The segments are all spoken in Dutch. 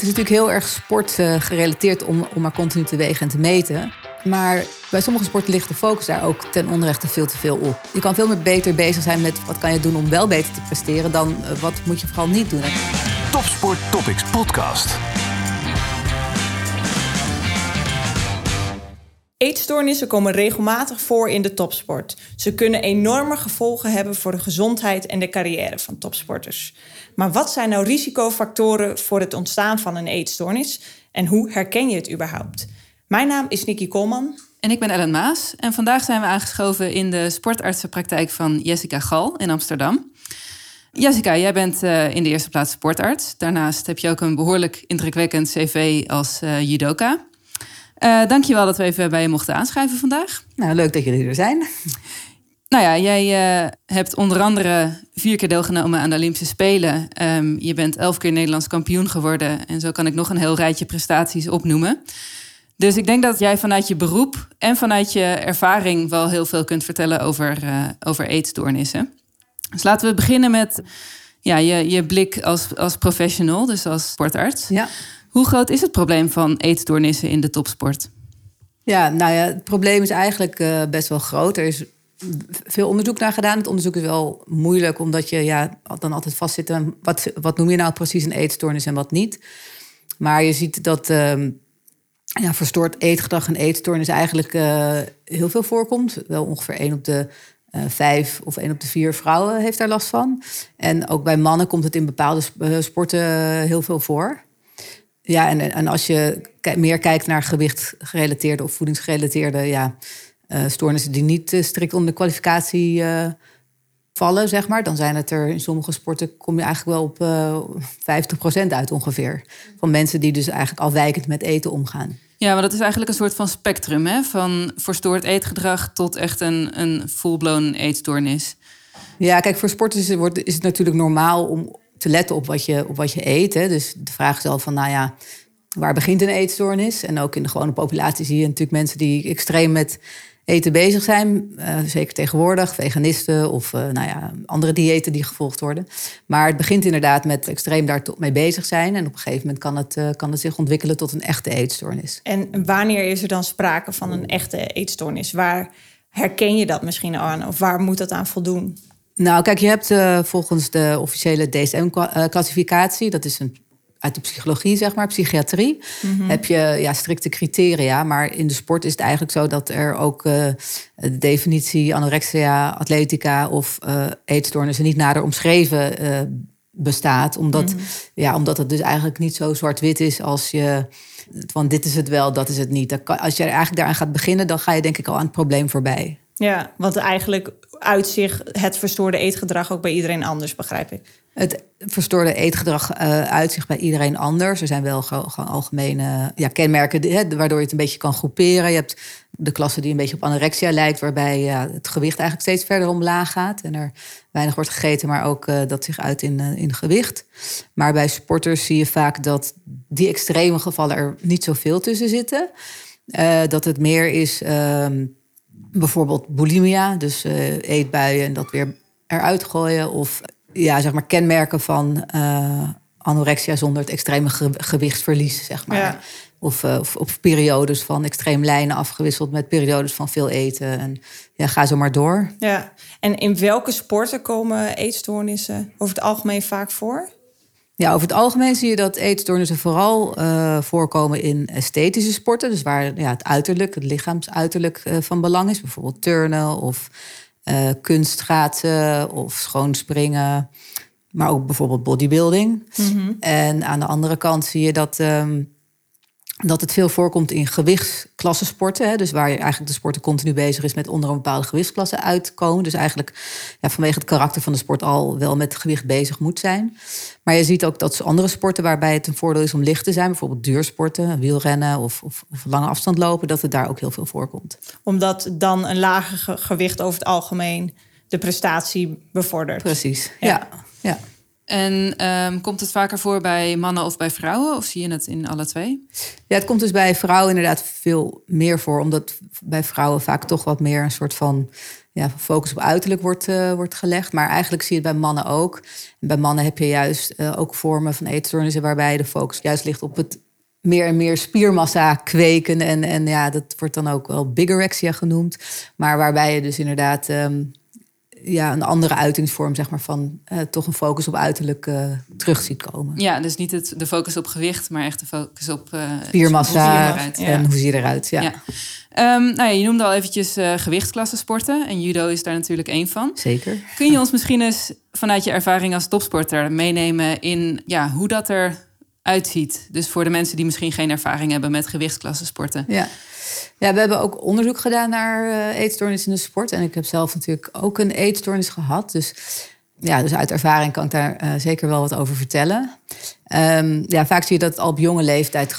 Het is natuurlijk heel erg sportgerelateerd om, om maar continu te wegen en te meten. Maar bij sommige sporten ligt de focus daar ook ten onrechte veel te veel op. Je kan veel meer beter bezig zijn met wat kan je doen om wel beter te presteren dan eh, wat moet je vooral niet doen. Topsport Topics Podcast. Eetstoornissen komen regelmatig voor in de topsport. Ze kunnen enorme gevolgen hebben voor de gezondheid en de carrière van topsporters. Maar wat zijn nou risicofactoren voor het ontstaan van een eetstoornis en hoe herken je het überhaupt? Mijn naam is Nikki Kolman. En ik ben Ellen Maas. En vandaag zijn we aangeschoven in de sportartsenpraktijk van Jessica Gal in Amsterdam. Jessica, jij bent uh, in de eerste plaats sportarts. Daarnaast heb je ook een behoorlijk indrukwekkend cv als uh, judoka. Uh, dankjewel dat we even bij je mochten aanschrijven vandaag. Nou, leuk dat jullie er zijn. Nou ja, jij uh, hebt onder andere vier keer deelgenomen aan de Olympische Spelen. Um, je bent elf keer Nederlands kampioen geworden. En zo kan ik nog een heel rijtje prestaties opnoemen. Dus ik denk dat jij vanuit je beroep en vanuit je ervaring wel heel veel kunt vertellen over, uh, over eetstoornissen. Dus laten we beginnen met ja, je, je blik als, als professional, dus als sportarts. Ja. Hoe groot is het probleem van eetstoornissen in de topsport? Ja, nou ja, het probleem is eigenlijk uh, best wel groot. Er is veel onderzoek naar gedaan. Het onderzoek is wel moeilijk, omdat je ja, dan altijd vastzit aan wat, wat noem je nou precies een eetstoornis en wat niet. Maar je ziet dat uh, ja, verstoord eetgedrag en eetstoornis eigenlijk uh, heel veel voorkomt. Wel ongeveer 1 op de uh, vijf of 1 op de vier vrouwen heeft daar last van. En ook bij mannen komt het in bepaalde sporten heel veel voor. Ja, en, en als je meer kijkt naar gewichtgerelateerde of voedingsgerelateerde ja, uh, stoornissen die niet uh, strikt onder de kwalificatie uh, vallen, zeg maar, dan zijn het er in sommige sporten kom je eigenlijk wel op 50% uit ongeveer. Van mensen die dus eigenlijk afwijkend met eten omgaan. Ja, maar dat is eigenlijk een soort van spectrum, hè? Van verstoord eetgedrag tot echt een, een full-blown eetstoornis. Ja, kijk, voor sporters is het, is het natuurlijk normaal om te letten op wat je, op wat je eet. Hè. Dus de vraag is al van, nou ja, waar begint een eetstoornis? En ook in de gewone populatie zie je natuurlijk mensen die extreem met eten bezig zijn. Uh, zeker tegenwoordig, veganisten of uh, nou ja, andere diëten die gevolgd worden. Maar het begint inderdaad met extreem daar mee bezig zijn. En op een gegeven moment kan het, uh, kan het zich ontwikkelen tot een echte eetstoornis. En wanneer is er dan sprake van een echte eetstoornis? Waar herken je dat misschien aan? Of waar moet dat aan voldoen? Nou, kijk, je hebt uh, volgens de officiële DSM-classificatie, dat is een, uit de psychologie, zeg maar, psychiatrie, mm -hmm. heb je ja, strikte criteria. Maar in de sport is het eigenlijk zo dat er ook uh, de definitie anorexia, atletica of uh, eetstoornissen niet nader omschreven bestaat. Omdat, mm -hmm. ja, omdat het dus eigenlijk niet zo zwart-wit is als je. Van dit is het wel, dat is het niet. Als je eigenlijk daaraan gaat beginnen, dan ga je denk ik al aan het probleem voorbij. Ja, want eigenlijk uitzicht het verstoorde eetgedrag ook bij iedereen anders, begrijp ik. Het verstoorde eetgedrag uh, uitzicht bij iedereen anders. Er zijn wel gewoon algemene ja, kenmerken hè, waardoor je het een beetje kan groeperen. Je hebt de klasse die een beetje op anorexia lijkt, waarbij het gewicht eigenlijk steeds verder omlaag gaat. En er weinig wordt gegeten, maar ook uh, dat zich uit in, uh, in gewicht. Maar bij sporters zie je vaak dat die extreme gevallen er niet zoveel tussen zitten. dat het meer is. Ehm, bijvoorbeeld bulimia, dus uh, eetbuien en dat weer eruit gooien. Of ja, zeg maar kenmerken van uh, anorexia zonder het extreme ge gewichtsverlies, zeg maar. Ja. Of, uh, of, of, periodes van extreem lijnen afgewisseld met periodes van veel eten. En ja, ga zo maar door. Ja, en in welke sporten komen eetstoornissen over het algemeen vaak voor? Ja, over het algemeen zie je dat eetstoornissen vooral uh, voorkomen in esthetische sporten. Dus waar ja, het uiterlijk, het lichaamsuiterlijk uh, van belang is. Bijvoorbeeld turnen of uh, kunstschaatsen of schoonspringen. Maar ook bijvoorbeeld bodybuilding. Mm -hmm. En aan de andere kant zie je dat... Um, dat het veel voorkomt in gewichtsklassensporten. Hè, dus waar je eigenlijk de sporter continu bezig is met onder een bepaalde gewichtsklasse uitkomen. Dus eigenlijk ja, vanwege het karakter van de sport al wel met gewicht bezig moet zijn. Maar je ziet ook dat andere sporten waarbij het een voordeel is om licht te zijn, bijvoorbeeld duursporten, wielrennen of, of, of lange afstand lopen, dat het daar ook heel veel voorkomt. Omdat dan een lager gewicht over het algemeen de prestatie bevordert. Precies, ja. ja. ja. En um, komt het vaker voor bij mannen of bij vrouwen? Of zie je het in alle twee? Ja, het komt dus bij vrouwen inderdaad veel meer voor. Omdat bij vrouwen vaak toch wat meer een soort van ja, focus op uiterlijk wordt, uh, wordt gelegd. Maar eigenlijk zie je het bij mannen ook. Bij mannen heb je juist uh, ook vormen van eetstoornissen waarbij de focus juist ligt op het meer en meer spiermassa kweken. En, en ja, dat wordt dan ook wel bigorexia genoemd. Maar waarbij je dus inderdaad um, ja, een andere uitingsvorm zeg maar, van uh, toch een focus op uiterlijk uh, terug ziet komen. Ja, dus niet het, de focus op gewicht, maar echt de focus op uh, spiermassa en hoe zie je eruit. Ja. ja. Um, nou ja, je noemde al eventjes gewichtklassen sporten. En judo is daar natuurlijk één van. Zeker. Kun je ons misschien eens vanuit je ervaring als topsporter meenemen in ja, hoe dat eruit ziet? Dus voor de mensen die misschien geen ervaring hebben met gewichtsklassen sporten. Ja. Ja, we hebben ook onderzoek gedaan naar uh, eetstoornissen in de sport. En ik heb zelf natuurlijk ook een eetstoornis gehad. Dus ja, dus uit ervaring kan ik daar uh, zeker wel wat over vertellen. Um, ja, vaak zie je dat al op jonge leeftijd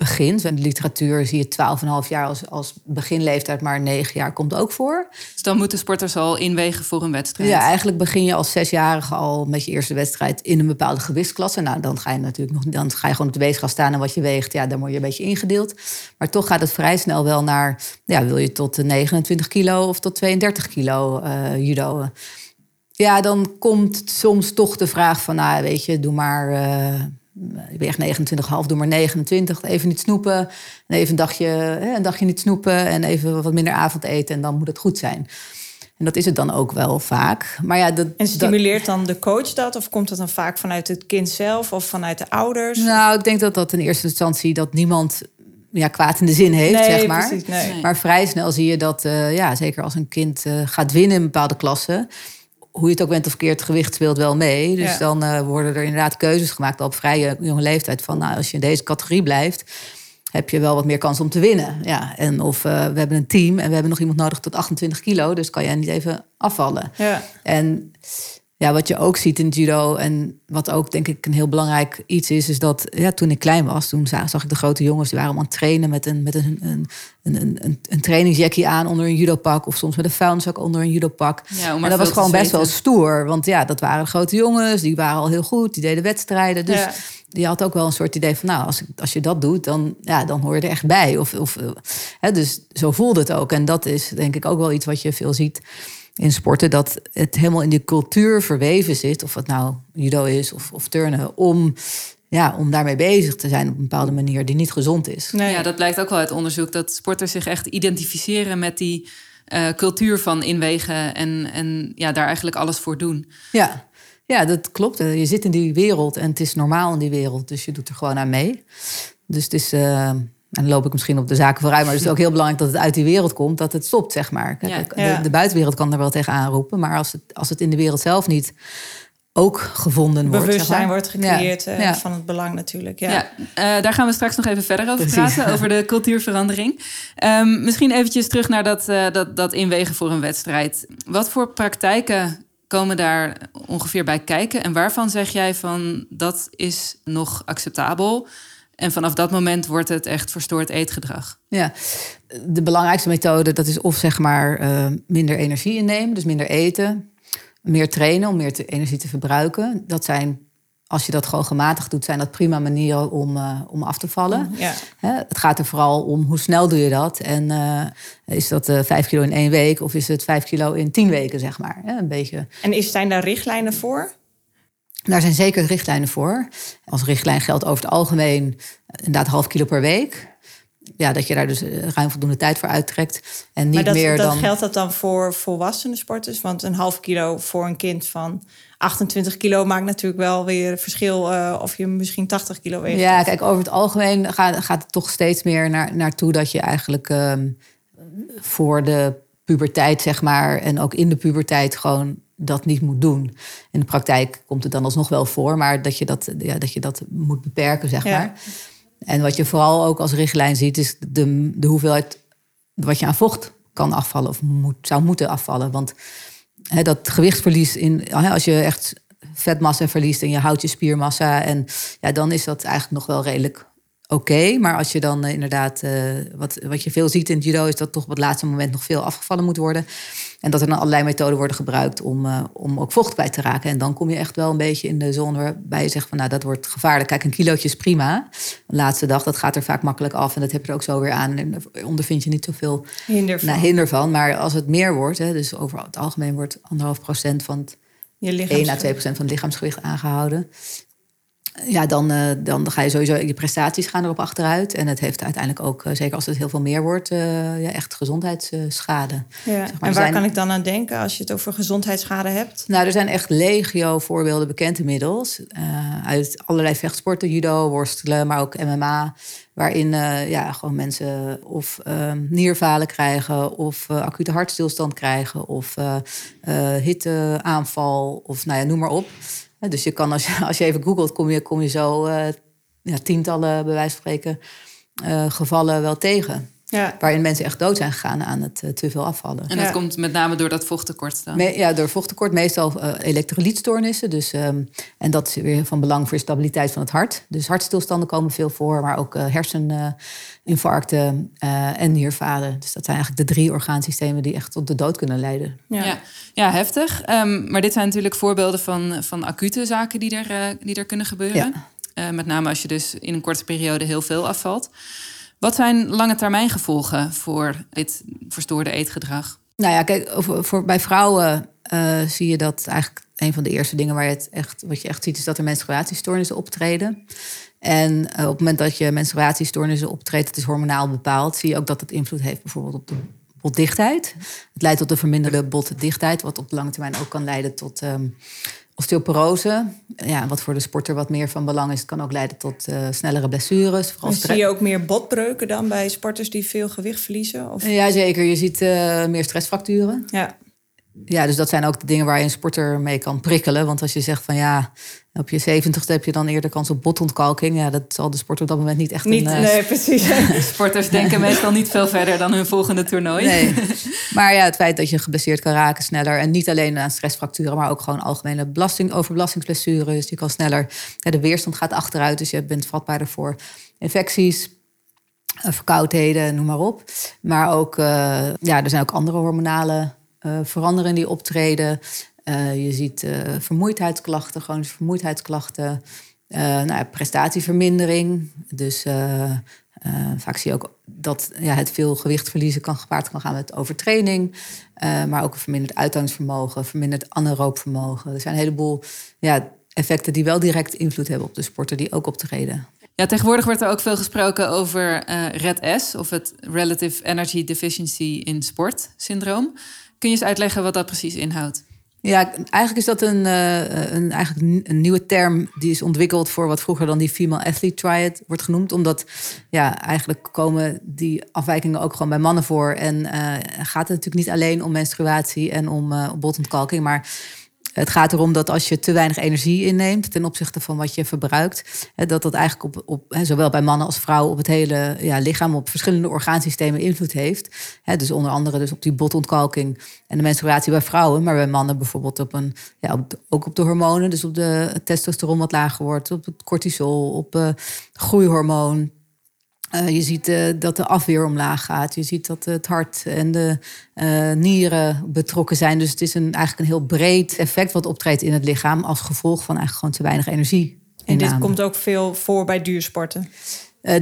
begint. In de literatuur zie je 12,5 jaar als, als beginleeftijd, maar 9 jaar komt ook voor. Dus dan moeten sporters al inwegen voor een wedstrijd? Ja, eigenlijk begin je als zesjarige al met je eerste wedstrijd in een bepaalde gewichtsklasse. Nou, dan ga je natuurlijk nog, dan ga je gewoon op de weegschaal staan en wat je weegt, ja, dan word je een beetje ingedeeld. Maar toch gaat het vrij snel wel naar, ja, wil je tot 29 kilo of tot 32 kilo uh, judo? Ja, dan komt soms toch de vraag van, nou, weet je, doe maar. Uh, ik ben echt 29,5, doe maar 29. Even niet snoepen. En even een dagje, hè, een dagje niet snoepen. En even wat minder avondeten. En dan moet het goed zijn. En dat is het dan ook wel vaak. Maar ja, dat, en stimuleert dan de coach dat? Of komt dat dan vaak vanuit het kind zelf of vanuit de ouders? Nou, ik denk dat dat in eerste instantie dat niemand ja, kwaad in de zin heeft, nee, zeg maar. Precies, nee. Maar vrij snel zie je dat, uh, ja, zeker als een kind uh, gaat winnen in bepaalde klassen hoe je het ook bent of verkeerd, gewicht speelt wel mee. Dus dan uh, worden er inderdaad keuzes gemaakt al op vrij jonge leeftijd. Van nou, als je in deze categorie blijft, heb je wel wat meer kans om te winnen. Ja, en of uh, we hebben een team en we hebben nog iemand nodig tot 28 kilo. Dus kan jij niet even afvallen. Ja. En ja, wat je ook ziet in judo en wat ook denk ik een heel belangrijk iets is, is dat ja, toen ik klein was, toen zag, zag ik de grote jongens die waren allemaal aan het trainen met een, met een, een, een, een, een trainingsjackie aan onder een judopak of soms met een vuilniszak onder een judopak. Ja, en dat was gewoon best wel stoer, want ja, dat waren de grote jongens, die waren al heel goed, die deden wedstrijden. Dus ja. die had ook wel een soort idee van, nou, als, als je dat doet, dan, ja, dan hoor je er echt bij. Of, of, hè, dus zo voelde het ook. En dat is denk ik ook wel iets wat je veel ziet in sporten dat het helemaal in die cultuur verweven zit, of het nou judo is of, of turnen, om, ja, om daarmee bezig te zijn op een bepaalde manier die niet gezond is. Nee, ja, dat blijkt ook wel uit onderzoek dat sporters zich echt identificeren met die uh, cultuur van inwegen en, en ja, daar eigenlijk alles voor doen. Ja. ja, dat klopt. Je zit in die wereld en het is normaal in die wereld, dus je doet er gewoon aan mee. Dus het is. Uh, en dan loop ik misschien op de zaken vooruit. Maar het is ook heel belangrijk dat het uit die wereld komt, dat het stopt, zeg maar. Kijk, ja, ja. De, de, buitenwereld kan er wel tegen aanroepen. Maar als het, als het in de wereld zelf niet ook gevonden wordt. Bewustzijn zeg maar. wordt gecreëerd ja. Uh, van het belang natuurlijk. Ja. Ja, uh, daar gaan we straks nog even verder over Precies. praten, over de cultuurverandering. Um, misschien eventjes terug naar dat, uh, dat, dat inwegen voor een wedstrijd. Wat voor praktijken komen daar ongeveer bij kijken? En waarvan zeg jij van dat is nog acceptabel? En vanaf dat moment wordt het echt verstoord eetgedrag. Ja, de belangrijkste methode dat is of zeg maar uh, minder energie innemen, dus minder eten, meer trainen om meer te, energie te verbruiken. Dat zijn, als je dat gewoon gematigd doet, zijn dat prima manieren om, uh, om af te vallen. Ja. Hè, het gaat er vooral om hoe snel doe je dat. En uh, is dat vijf kilo in één week of is het vijf kilo in tien weken, zeg maar. Hè, een beetje. En is zijn daar richtlijnen voor? Daar zijn zeker richtlijnen voor. Als richtlijn geldt over het algemeen inderdaad half kilo per week. Ja, dat je daar dus ruim voldoende tijd voor uittrekt. En niet maar dat, meer dat dan. geldt dat dan voor volwassene sporters? Want een half kilo voor een kind van 28 kilo maakt natuurlijk wel weer verschil uh, of je misschien 80 kilo weegt. Ja, kijk, over het algemeen gaat, gaat het toch steeds meer naar, naartoe dat je eigenlijk um, voor de puberteit, zeg maar, en ook in de puberteit gewoon dat niet moet doen. In de praktijk komt het dan alsnog wel voor, maar dat je dat, ja, dat, je dat moet beperken, zeg Ja. maar. En wat je vooral ook als richtlijn ziet, is de, de hoeveelheid wat je aan vocht kan afvallen of moet, zou moeten afvallen. Want hè, dat gewichtsverlies, in, hè, als je echt vetmassa verliest en je houdt je spiermassa, en ja, dan is dat eigenlijk nog wel redelijk oké. Maar als je dan eh, inderdaad, eh, wat, wat je veel ziet in judo, is dat toch op het laatste moment nog veel afgevallen moet worden. En dat er dan allerlei methoden worden gebruikt om, eh, om ook vocht kwijt te raken. En dan kom je echt wel een beetje in de zone waarbij je zegt van nou, dat wordt gevaarlijk. Kijk, een kilootje is prima. De laatste dag, dat gaat er vaak makkelijk af. En dat heb je er ook zo weer aan. En daar ondervind je niet zoveel Hinder van. nou, hinder van. Maar als het meer wordt, hè, dus over het algemeen wordt anderhalf procent van het je 1 à lichaam. 2 procent van het lichaamsgewicht aangehouden. Ja, dan, eh, dan ga je sowieso, je prestaties gaan erop achteruit. En het heeft uiteindelijk ook, eh, zeker als het heel veel meer wordt, eh, ja, echt gezondheidsschade. Ja. Zeg maar, en waar zijn- kan ik dan aan denken als je het over gezondheidsschade hebt? Nou, er zijn echt legio voorbeelden bekend inmiddels. uit allerlei vechtsporten, judo, worstelen, maar ook MMA. Waarin ja, gewoon mensen of eh, nierfalen krijgen, of acute hartstilstand krijgen, of hitteaanval, of nou ja, noem maar op. Dus je kan, als je, als je even googelt, kom je, kom je zo eh, ja, tientallen, bij wijze van spreken, eh, gevallen wel tegen. Ja. Waarin mensen echt dood zijn gegaan aan het eh, te veel afvallen. En dat Ja. komt met name door dat vochttekort dan. Me- ja, door vochttekort meestal eh elektrolytstoornissen. Dus, ehm, en dat is weer van belang voor de stabiliteit van het hart. Dus hartstilstanden komen veel voor, maar ook eh, herseninfarcten eh, en nierfalen. Dus dat zijn eigenlijk de drie orgaansystemen die echt tot de dood kunnen leiden. Ja. Ja, ja heftig. Ehm, maar dit zijn natuurlijk voorbeelden van, van acute zaken die er, die er kunnen gebeuren. Ja. Eh, met name als je dus in een korte periode heel veel afvalt. Wat zijn lange termijn gevolgen voor dit verstoorde eetgedrag? Nou ja, kijk, voor, bij vrouwen eh, zie je dat eigenlijk een van de eerste dingen waar je het echt, wat je echt ziet, is dat er menstruatiestoornissen optreden. En eh, op het moment dat je menstruatiestoornissen optreedt, het is hormonaal bepaald, zie je ook dat het invloed heeft bijvoorbeeld op de botdichtheid. Het leidt tot een verminderde botdichtheid, wat op lange termijn ook kan leiden tot ehm, osteoporose. Ja, wat voor de sporter wat meer van belang is, kan ook leiden tot eh, snellere blessures. Vooral zie je ook meer botbreuken dan bij sporters die veel gewicht verliezen? Of... Ja, zeker. Je ziet eh, meer stressfracturen. Ja. Ja, dus dat zijn ook de dingen waar je een sporter mee kan prikkelen. Want als je zegt van ja, op je zeventigste heb je dan eerder kans op botontkalking. Ja, dat zal de sporter op dat moment niet echt Niet, een... eh, nee, precies. Sporters denken meestal niet veel verder dan hun volgende toernooi. Nee. Maar ja, het feit dat je geblesseerd kan raken sneller. En niet alleen aan stressfracturen, maar ook gewoon algemene belasting, overbelastingsblessures. Je kan sneller, ja, de weerstand gaat achteruit. Dus je bent vatbaarder voor infecties. eh, Verkoudheden, noem maar op. Maar ook, eh, ja, er zijn ook andere hormonale eh, veranderingen die optreden. Eh, je ziet eh, vermoeidheidsklachten, chronische vermoeidheidsklachten. Nou ja, prestatievermindering. Dus vaak zie je ook dat ja, het veel gewicht verliezen kan gepaard kan gaan met overtraining. Maar ook een verminderd uithoudingsvermogen, verminderd anaeroop vermogen. Er zijn een heleboel ja, effecten die wel direct invloed hebben op de sporter die ook optreden. Ja, tegenwoordig wordt er ook veel gesproken over eh RED-S, of het Relative Energy Deficiency in Sport syndroom. Kun je eens uitleggen wat dat precies inhoudt? Ja, eigenlijk is dat een, eh, een, eigenlijk een- nieuwe term die is ontwikkeld voor wat vroeger dan die female athlete triad wordt genoemd. Omdat ja, eigenlijk komen die afwijkingen ook gewoon bij mannen voor. En eh, gaat het natuurlijk niet alleen om menstruatie en om eh botontkalking, maar het gaat erom dat als je te weinig energie inneemt ten opzichte van wat je verbruikt, dat dat eigenlijk op, op zowel bij mannen als vrouwen op het hele ja, lichaam, op verschillende orgaansystemen invloed heeft. Dus onder andere dus op die botontkalking en de menstruatie bij vrouwen, maar bij mannen bijvoorbeeld op een, ja, op ook op de hormonen, dus op de testosteron wat lager wordt, op het cortisol, op eh groeihormoon. Eh, je ziet eh, dat de afweer omlaag gaat. Je ziet dat het hart en de eh, nieren betrokken zijn. Dus het is een, eigenlijk een heel breed effect wat optreedt in het lichaam als gevolg van eigenlijk gewoon te weinig energie. En dit komt ook veel voor bij duursporten.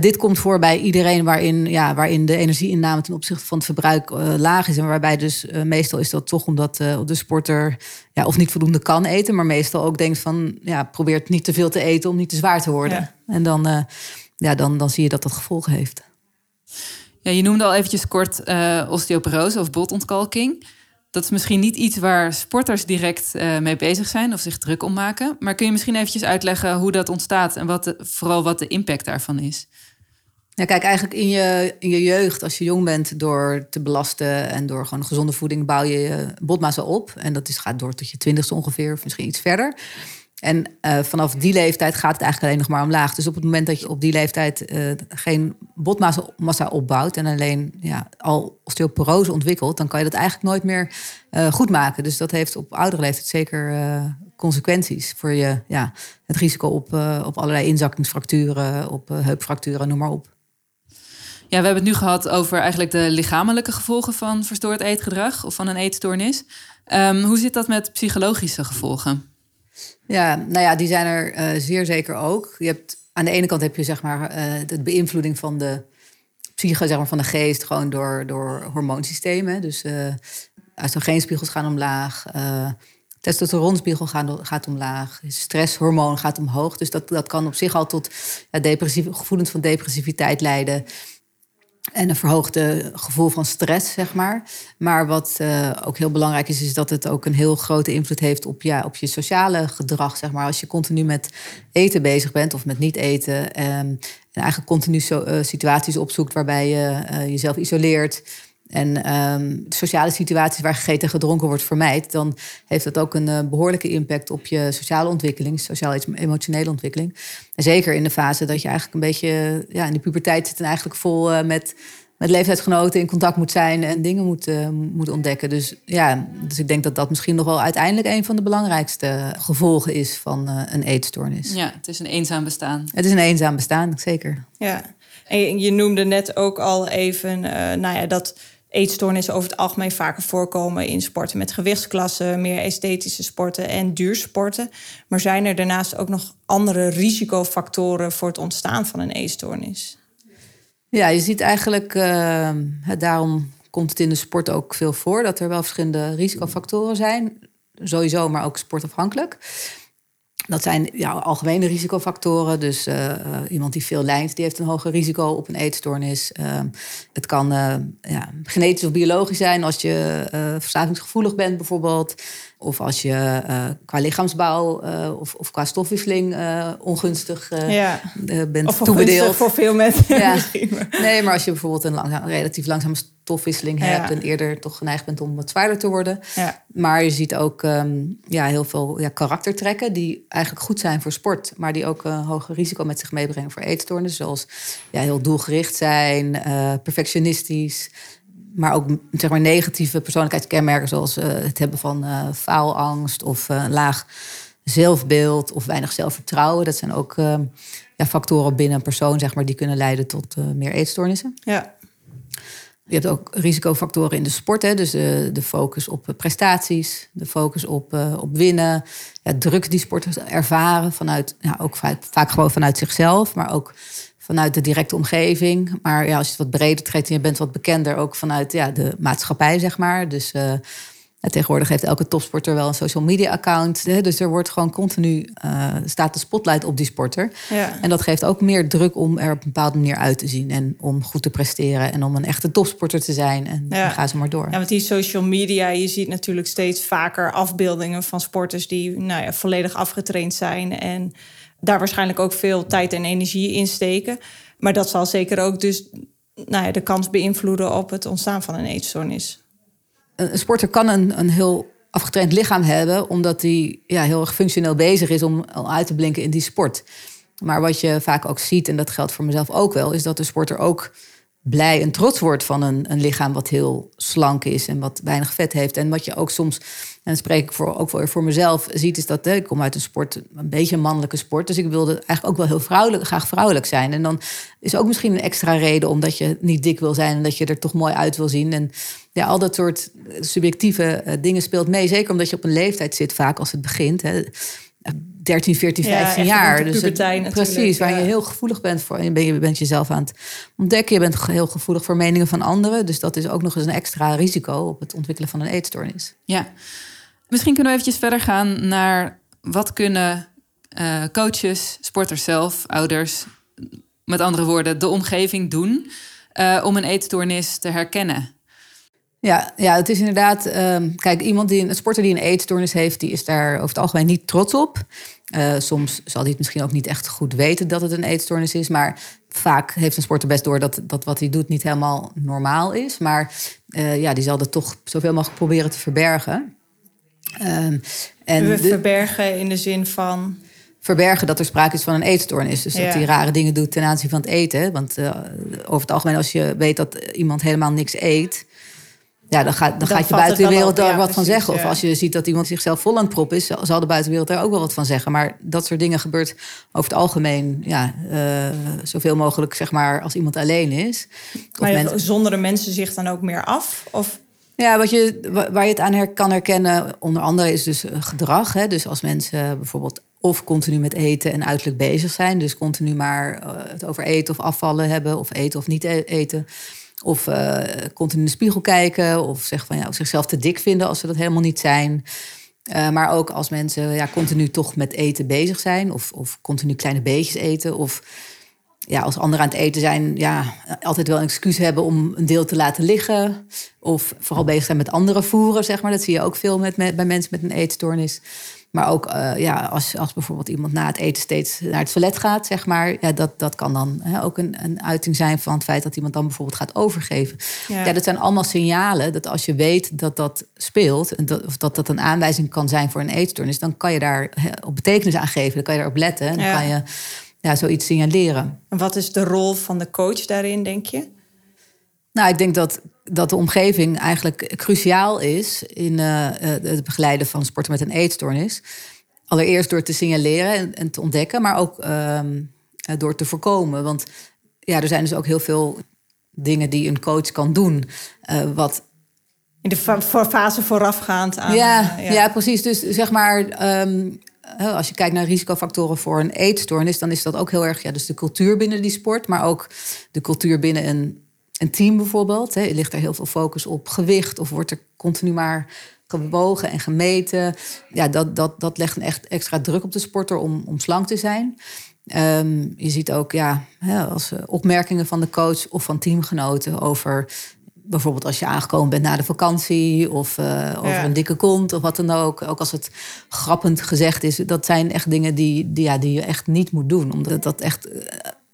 Dit komt voor bij iedereen waarin, ja, waarin de energieinname ten opzichte van het verbruik laag is. En waarbij dus meestal is dat toch omdat de sporter ja, of niet voldoende kan eten, maar meestal ook denkt van ja, probeert niet te veel te eten om niet te zwaar te worden. Ja. En dan, ja, dan, dan zie je dat dat gevolgen heeft. Ja, je noemde al eventjes kort eh, osteoporose of botontkalking. Dat is misschien niet iets waar sporters direct eh, mee bezig zijn of zich druk om maken. Maar kun je misschien eventjes uitleggen hoe dat ontstaat en wat de, vooral wat de impact daarvan is? Ja, kijk, eigenlijk in je, in je jeugd, als je jong bent, door te belasten en door gewoon gezonde voeding, bouw je je botmassa op. En dat is, gaat door tot je twintigste ongeveer, of misschien iets verder. En uh, vanaf die leeftijd gaat het eigenlijk alleen nog maar omlaag. Dus op het moment dat je op die leeftijd uh, geen botmassa opbouwt en alleen ja, al osteoporose ontwikkelt, dan kan je dat eigenlijk nooit meer uh, goed maken. Dus dat heeft op oudere leeftijd zeker consequenties voor je, ja, het risico op, op allerlei inzakkingsfracturen, op heupfracturen, noem maar op. Ja, we hebben het nu gehad over eigenlijk de lichamelijke gevolgen van verstoord eetgedrag of van een eetstoornis. Um, hoe zit dat met psychologische gevolgen? Ja, nou ja, die zijn er uh, zeer zeker ook. Je hebt, aan de ene kant heb je zeg maar de beïnvloeding van de psyche, zeg maar, van de geest, gewoon door, door hormoonsystemen. Dus uh, oestrogeenspiegels gaan omlaag, testosteronspiegel gaat, gaat omlaag, stresshormoon gaat omhoog. Dus dat, dat kan op zich al tot gevoelens van depressiviteit leiden. En een verhoogde gevoel van stress, zeg maar. Maar wat uh, ook heel belangrijk is, is dat het ook een heel grote invloed heeft op, ja, op je sociale gedrag, zeg maar. Als je continu met eten bezig bent of met niet eten. Um, en eigenlijk continu so, uh, situaties opzoekt waarbij je uh, jezelf isoleert en um, sociale situaties waar gegeten en gedronken wordt vermijd, dan heeft dat ook een uh, behoorlijke impact op je sociale ontwikkeling, sociaal-emotionele ontwikkeling. En zeker in de fase dat je eigenlijk een beetje ja, in de puberteit zit en eigenlijk vol uh, met, met leeftijdsgenoten in contact moet zijn en dingen moet, uh, moet ontdekken. Dus ja, dus ik denk dat dat misschien nog wel uiteindelijk een van de belangrijkste gevolgen is van een eetstoornis. Ja, het is een eenzaam bestaan. Het is een eenzaam bestaan, zeker. Ja, en je noemde net ook al even, nou ja, dat eetstoornissen over het algemeen vaker voorkomen in sporten met gewichtsklassen, meer esthetische sporten en duursporten. Maar zijn er daarnaast ook nog andere risicofactoren voor het ontstaan van een eetstoornis? Ja, je ziet eigenlijk, uh, daarom komt het in de sport ook veel voor, dat er wel verschillende risicofactoren zijn. Sowieso, maar ook sportafhankelijk. Dat zijn ja, algemene risicofactoren. Dus uh, iemand die veel lijnt, die heeft een hoger risico op een eetstoornis. Uh, het kan uh, ja, genetisch of biologisch zijn als je verslavingsgevoelig bent bijvoorbeeld. Of als je qua lichaamsbouw of, of, qua stofwisseling ongunstig ja. bent of toebedeeld. voor veel mensen ja. Nee, maar als je bijvoorbeeld een langzaam, relatief langzame stofwisseling hebt... en eerder toch geneigd bent om wat zwaarder te worden. Ja. Maar je ziet ook um, ja, heel veel ja, karaktertrekken... die eigenlijk goed zijn voor sport... maar die ook een hoger risico met zich meebrengen voor eetstoornissen. Zoals ja, heel doelgericht zijn, uh, perfectionistisch... maar ook zeg maar, negatieve persoonlijkheidskenmerken... zoals uh, het hebben van uh, faalangst of laag zelfbeeld... of weinig zelfvertrouwen. Dat zijn ook ehm, ja, factoren binnen een persoon zeg maar, die kunnen leiden tot meer eetstoornissen. Ja. Je hebt ook risicofactoren in de sport. Hè? Dus de, de focus op prestaties, de focus op, uh, op winnen. Ja, druk die sporters ervaren vanuit, ja, ook vaak, gewoon vanuit zichzelf, maar ook vanuit de directe omgeving. Maar ja, als je het wat breder trekt en je bent wat bekender, ook vanuit ja, de maatschappij, zeg maar. Dus uh, en tegenwoordig heeft elke topsporter wel een social media account. Hè? Dus er wordt gewoon continu uh, staat de spotlight op die sporter. Ja. En dat geeft ook meer druk om er op een bepaalde manier uit te zien. En om goed te presteren. En om een echte topsporter te zijn. En ja. dan gaan ze maar door. Ja, want die social media, je ziet natuurlijk steeds vaker afbeeldingen van sporters die nou ja, volledig afgetraind zijn. En daar waarschijnlijk ook veel tijd en energie in steken. Maar dat zal zeker ook dus nou ja, de kans beïnvloeden op het ontstaan van een eetstoornis een sporter kan een, een heel afgetraind lichaam hebben, omdat hij ja, heel erg functioneel bezig is om uit te blinken in die sport. Maar wat je vaak ook ziet, en dat geldt voor mezelf ook wel, is dat de sporter ook blij en trots wordt van een, een lichaam wat heel slank is en wat weinig vet heeft. En wat je ook soms, en dat spreek ik voor, ook voor, voor mezelf, ziet, is dat ik kom uit een sport, een beetje een mannelijke sport. Dus ik wilde eigenlijk ook wel heel vrouwelijk, graag vrouwelijk zijn. En dan is ook misschien een extra reden omdat je niet dik wil zijn en dat je er toch mooi uit wil zien. En ja, al dat soort subjectieve uh, dingen speelt mee. Zeker omdat je op een leeftijd zit, vaak als het begint. Hè. 13, 14, 15 ja, jaar. Dus het, precies, waar ja. je heel gevoelig bent voor. En je bent jezelf aan het ontdekken. Je bent heel gevoelig voor meningen van anderen. Dus dat is ook nog eens een extra risico op het ontwikkelen van een eetstoornis. Ja, misschien kunnen we eventjes verder gaan naar wat kunnen uh, coaches, sporters zelf, ouders, met andere woorden, de omgeving doen uh, om een eetstoornis te herkennen. Ja, ja, het is inderdaad. Um, kijk, iemand die een sporter die een eetstoornis heeft, die is daar over het algemeen niet trots op. Uh, soms zal hij het misschien ook niet echt goed weten dat het een eetstoornis is. Maar vaak heeft een sporter best door dat, dat wat hij doet niet helemaal normaal is. Maar uh, ja, die zal dat toch zoveel mogelijk proberen te verbergen. Ehm, en We verbergen in de zin van... verbergen dat er sprake is van een eetstoornis. Dus Ja. dat hij rare dingen doet ten aanzien van het eten. Want eh, over het algemeen, als je weet dat iemand helemaal niks eet... Ja, dan, gaat, dan, Dan gaat je valt buiten het de wel wereld op, daar ja, wat van zeggen. Of als je ziet dat iemand zichzelf vol aan het proppen is... zal de buitenwereld daar ook wel wat van zeggen. Maar dat soort dingen gebeurt over het algemeen... Ja, eh, zoveel mogelijk, zeg maar, als iemand alleen is. Maar mensen- zonderen mensen zich dan ook meer af? Of Ja, wat je, wa- waar je het aan her, kan herkennen, onder andere, is dus eh, gedrag. Hè? Dus als mensen bijvoorbeeld of continu met eten en uiterlijk bezig zijn, dus continu maar eh, het over eten of afvallen hebben, of eten of niet e- eten. Of eh, continu in de spiegel kijken, of zeg van, ja, zichzelf te dik vinden als ze dat helemaal niet zijn. Eh, maar ook als mensen ja, continu toch met eten bezig zijn, of, of continu kleine beetjes eten, of ja, als anderen aan het eten zijn, ja, altijd wel een excuus hebben om een deel te laten liggen. Of vooral bezig zijn met andere voeren, zeg maar. Dat zie je ook veel met, bij mensen met een eetstoornis. Maar ook eh, ja, als, als bijvoorbeeld iemand na het eten steeds naar het toilet gaat, zeg maar. Ja, dat, dat kan dan hè, ook een, een uiting zijn van het feit dat iemand dan bijvoorbeeld gaat overgeven. Ja. Ja. dat zijn allemaal signalen dat als je weet dat dat speelt, en dat, of dat dat een aanwijzing kan zijn voor een eetstoornis, dan kan je daar hè, op betekenis aan geven. Dan kan je daarop letten. En dan Ja. kan je ja, zoiets signaleren. en wat is de rol van de coach daarin, denk je? Nou, ik denk dat, dat de omgeving eigenlijk cruciaal is in eh, eh, het begeleiden van sporten met een eetstoornis. Allereerst door te signaleren en, en te ontdekken, maar ook ehm, eh, door te voorkomen. Want ja, er zijn dus ook heel veel dingen die een coach kan doen. wat In de voor fase voorafgaand aan... ja, ja. precies. Dus zeg maar, ehm, als je kijkt naar risicofactoren voor een eetstoornis, dan is dat ook heel erg ja, dus de cultuur binnen die sport, maar ook de cultuur binnen een, een team bijvoorbeeld. Hè. Ligt er heel veel focus op gewicht of wordt er continu maar gewogen en gemeten? Ja, dat, dat, dat legt een echt extra druk op de sporter om, om slank te zijn. Ehm, je ziet ook ja, hè, als eh, opmerkingen van de coach of van teamgenoten over bijvoorbeeld als je aangekomen bent na de vakantie of eh, over Ja. een dikke kont of wat dan ook. Ook als het grappend gezegd is, dat zijn echt dingen die, die, ja, die je echt niet moet doen. Omdat dat echt eh,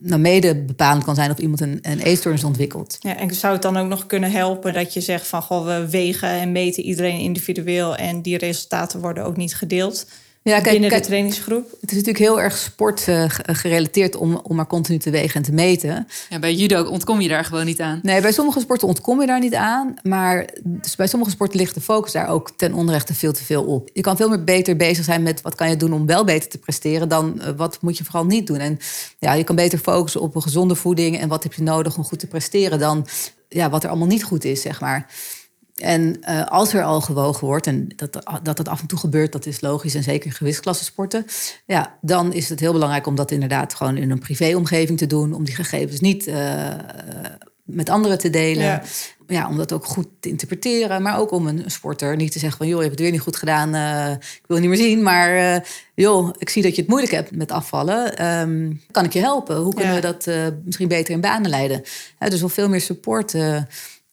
nou, mede bepalend kan zijn of iemand een, een eetstoornis ontwikkelt. Ja, en zou het dan ook nog kunnen helpen dat je zegt van... Goh, we wegen en meten iedereen individueel... en die resultaten worden ook niet gedeeld Ja, binnen de trainingsgroep? Het is natuurlijk heel erg sport eh, ge- gerelateerd om, om maar continu te wegen en te meten. Ja, bij judo ontkom je daar gewoon niet aan. Nee, bij sommige sporten ontkom je daar niet aan. Maar dus bij sommige sporten ligt de focus daar ook ten onrechte veel te veel op. Je kan veel meer beter bezig zijn met wat kan je doen om wel beter te presteren... dan eh, wat moet je vooral niet doen. En ja, je kan beter focussen op een gezonde voeding... en wat heb je nodig om goed te presteren... dan ja, wat er allemaal niet goed is, zeg maar. En eh, als er al gewogen wordt, en dat, dat dat af en toe gebeurt, dat is logisch, en zeker in gewichtsklasse sporten, ja, dan is het heel belangrijk om dat inderdaad gewoon in een privéomgeving te doen, om die gegevens niet eh, met anderen te delen. Ja. Ja. om dat ook goed te interpreteren, maar ook om een sporter niet te zeggen van, joh, je hebt het weer niet goed gedaan, eh, ik wil je niet meer zien, maar joh, ik zie dat je het moeilijk hebt met afvallen, Ehm, kan ik je helpen? Hoe kunnen Ja. we dat misschien beter in banen leiden? Dus om veel meer support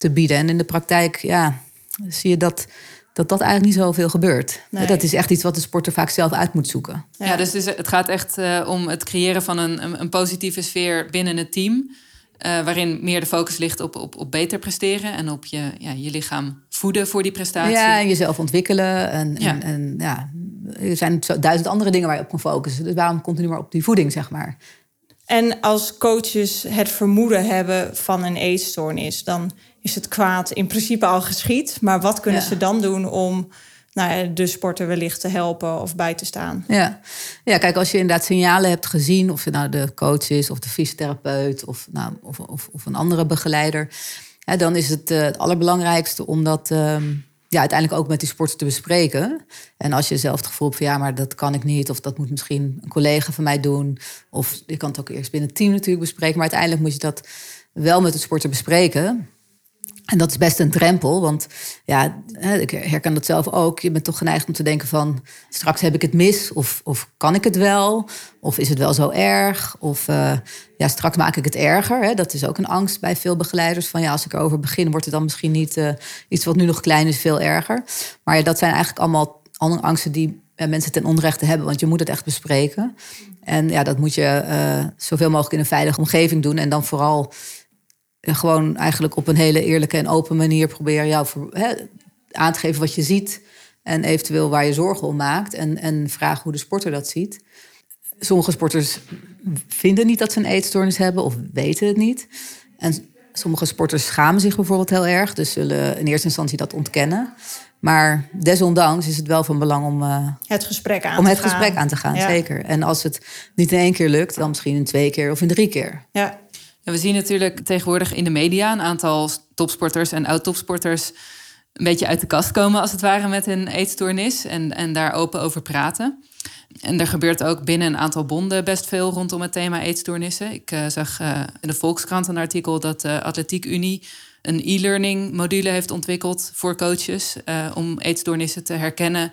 te bieden. En in de praktijk, ja, zie je dat dat, dat eigenlijk niet zoveel gebeurt. Nee. Dat is echt iets wat de sporter vaak zelf uit moet zoeken. Ja, dus het gaat echt eh, om het creëren van een, een, een positieve sfeer binnen het team. eh, waarin meer de focus ligt op, op, op beter presteren en op je, ja, je lichaam voeden voor die prestatie. Ja, en jezelf ontwikkelen. En, Ja. en, en ja, er zijn zo duizend andere dingen waar je op kan focussen. Dus waarom continu maar op die voeding, zeg maar. En als coaches het vermoeden hebben van een eetstoornis, dan is het kwaad in principe al geschied. Maar wat kunnen Ja. ze dan doen om nou, ja, de sporter wellicht te helpen of bij te staan? Ja. ja, kijk, als je inderdaad signalen hebt gezien, of het nou de coach is of de fysiotherapeut of, nou, of, of, of een andere begeleider, hè, dan is het eh, het allerbelangrijkste om dat ehm, ja, uiteindelijk ook met die sporter te bespreken. En als je zelf het gevoel hebt van ja, maar dat kan ik niet, of dat moet misschien een collega van mij doen, of je kan het ook eerst binnen het team natuurlijk bespreken, maar uiteindelijk moet je dat wel met de sporter bespreken. En dat is best een drempel, want ja, ik herken dat zelf ook. Je bent toch geneigd om te denken van... straks heb ik het mis, of, of kan ik het wel? Of is het wel zo erg? Of eh, ja, straks maak ik het erger. Hè? Dat is ook een angst bij veel begeleiders. Van ja, als ik erover begin, wordt het dan misschien niet... eh, iets wat nu nog klein is, veel erger. Maar ja, dat zijn eigenlijk allemaal andere angsten... die eh, mensen ten onrechte hebben, want je moet het echt bespreken. En ja, dat moet je zoveel mogelijk in een veilige omgeving doen. En dan vooral en gewoon eigenlijk op een hele eerlijke en open manier proberen jou voor, aan te geven wat je ziet. En eventueel waar je zorgen om maakt. En, en vraag hoe de sporter dat ziet. Sommige sporters vinden niet dat ze een eetstoornis hebben of weten het niet. En sommige sporters schamen zich bijvoorbeeld heel erg. Dus zullen in eerste instantie dat ontkennen. Maar desondanks is het wel van belang om, uh, het gesprek aan om te het gaan. gesprek aan te gaan. Zeker. En als het niet in één keer lukt, dan misschien in twee keer of in drie keer. Ja. We zien natuurlijk tegenwoordig in de media een aantal topsporters en oud-topsporters een beetje uit de kast komen, als het ware, met een eetstoornis en, en daar open over praten. En er gebeurt ook binnen een aantal bonden best veel rondom het thema eetstoornissen. Ik uh, zag uh, in de Volkskrant een artikel dat de Atletiek Unie een e-learning module heeft ontwikkeld voor coaches uh, om eetstoornissen te herkennen,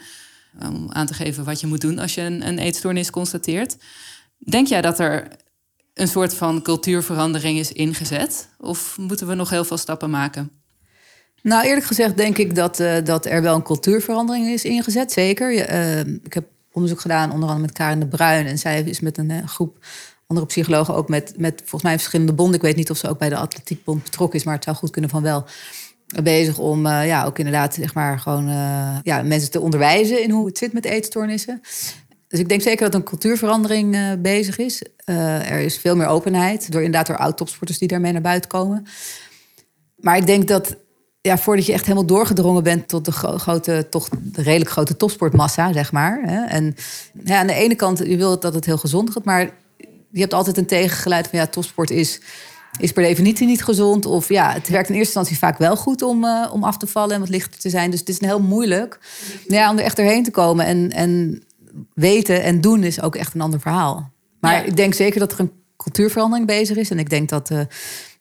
om aan te geven wat je moet doen als je een, een eetstoornis constateert. Denk jij dat er een soort van cultuurverandering is ingezet? Of moeten we nog heel veel stappen maken? Nou, eerlijk gezegd denk ik dat, uh, dat er wel een cultuurverandering is ingezet, zeker. Uh, ik heb onderzoek gedaan, onder andere met Karin de Bruin. En zij is met een uh, groep andere psychologen ook met, met volgens mij verschillende bonden. Ik weet niet of ze ook bij de Atletiekbond betrokken is, maar het zou goed kunnen van wel. Bezig om ja, ook inderdaad, zeg maar, gewoon ja, mensen te onderwijzen in hoe het zit met eetstoornissen. Dus ik denk zeker dat een cultuurverandering uh, bezig is. Uh, er is veel meer openheid door inderdaad door oud-topsporters die daarmee naar buiten komen. Maar ik denk dat ja, voordat je echt helemaal doorgedrongen bent tot de gro grote, toch de redelijk grote topsportmassa, zeg maar. Hè. En ja, aan de ene kant, je wil dat het heel gezond gaat, maar je hebt altijd een tegengeluid van ja, topsport is, is per definitie niet gezond. Of ja, het werkt in eerste instantie vaak wel goed om, uh, om af te vallen en wat lichter te zijn. Dus het is heel moeilijk ja, om er echt doorheen te komen. En, en weten en doen is ook echt een ander verhaal. Maar ja. ik denk zeker dat er een cultuurverandering bezig is. En ik denk dat, uh,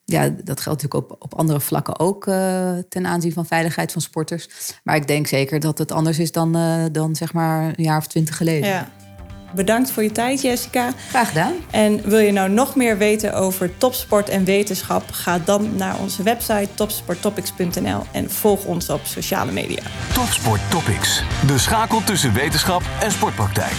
ja, dat geldt natuurlijk op, op andere vlakken ook uh, ten aanzien van veiligheid van sporters. Maar ik denk zeker dat het anders is dan, uh, dan zeg maar een jaar of twintig geleden. Ja. Bedankt voor je tijd, Jessica. Graag gedaan. En wil je nou nog meer weten over topsport en wetenschap? Ga dan naar onze website topsporttopics.nl en volg ons op sociale media. Topsport Topics, de schakel tussen wetenschap en sportpraktijk.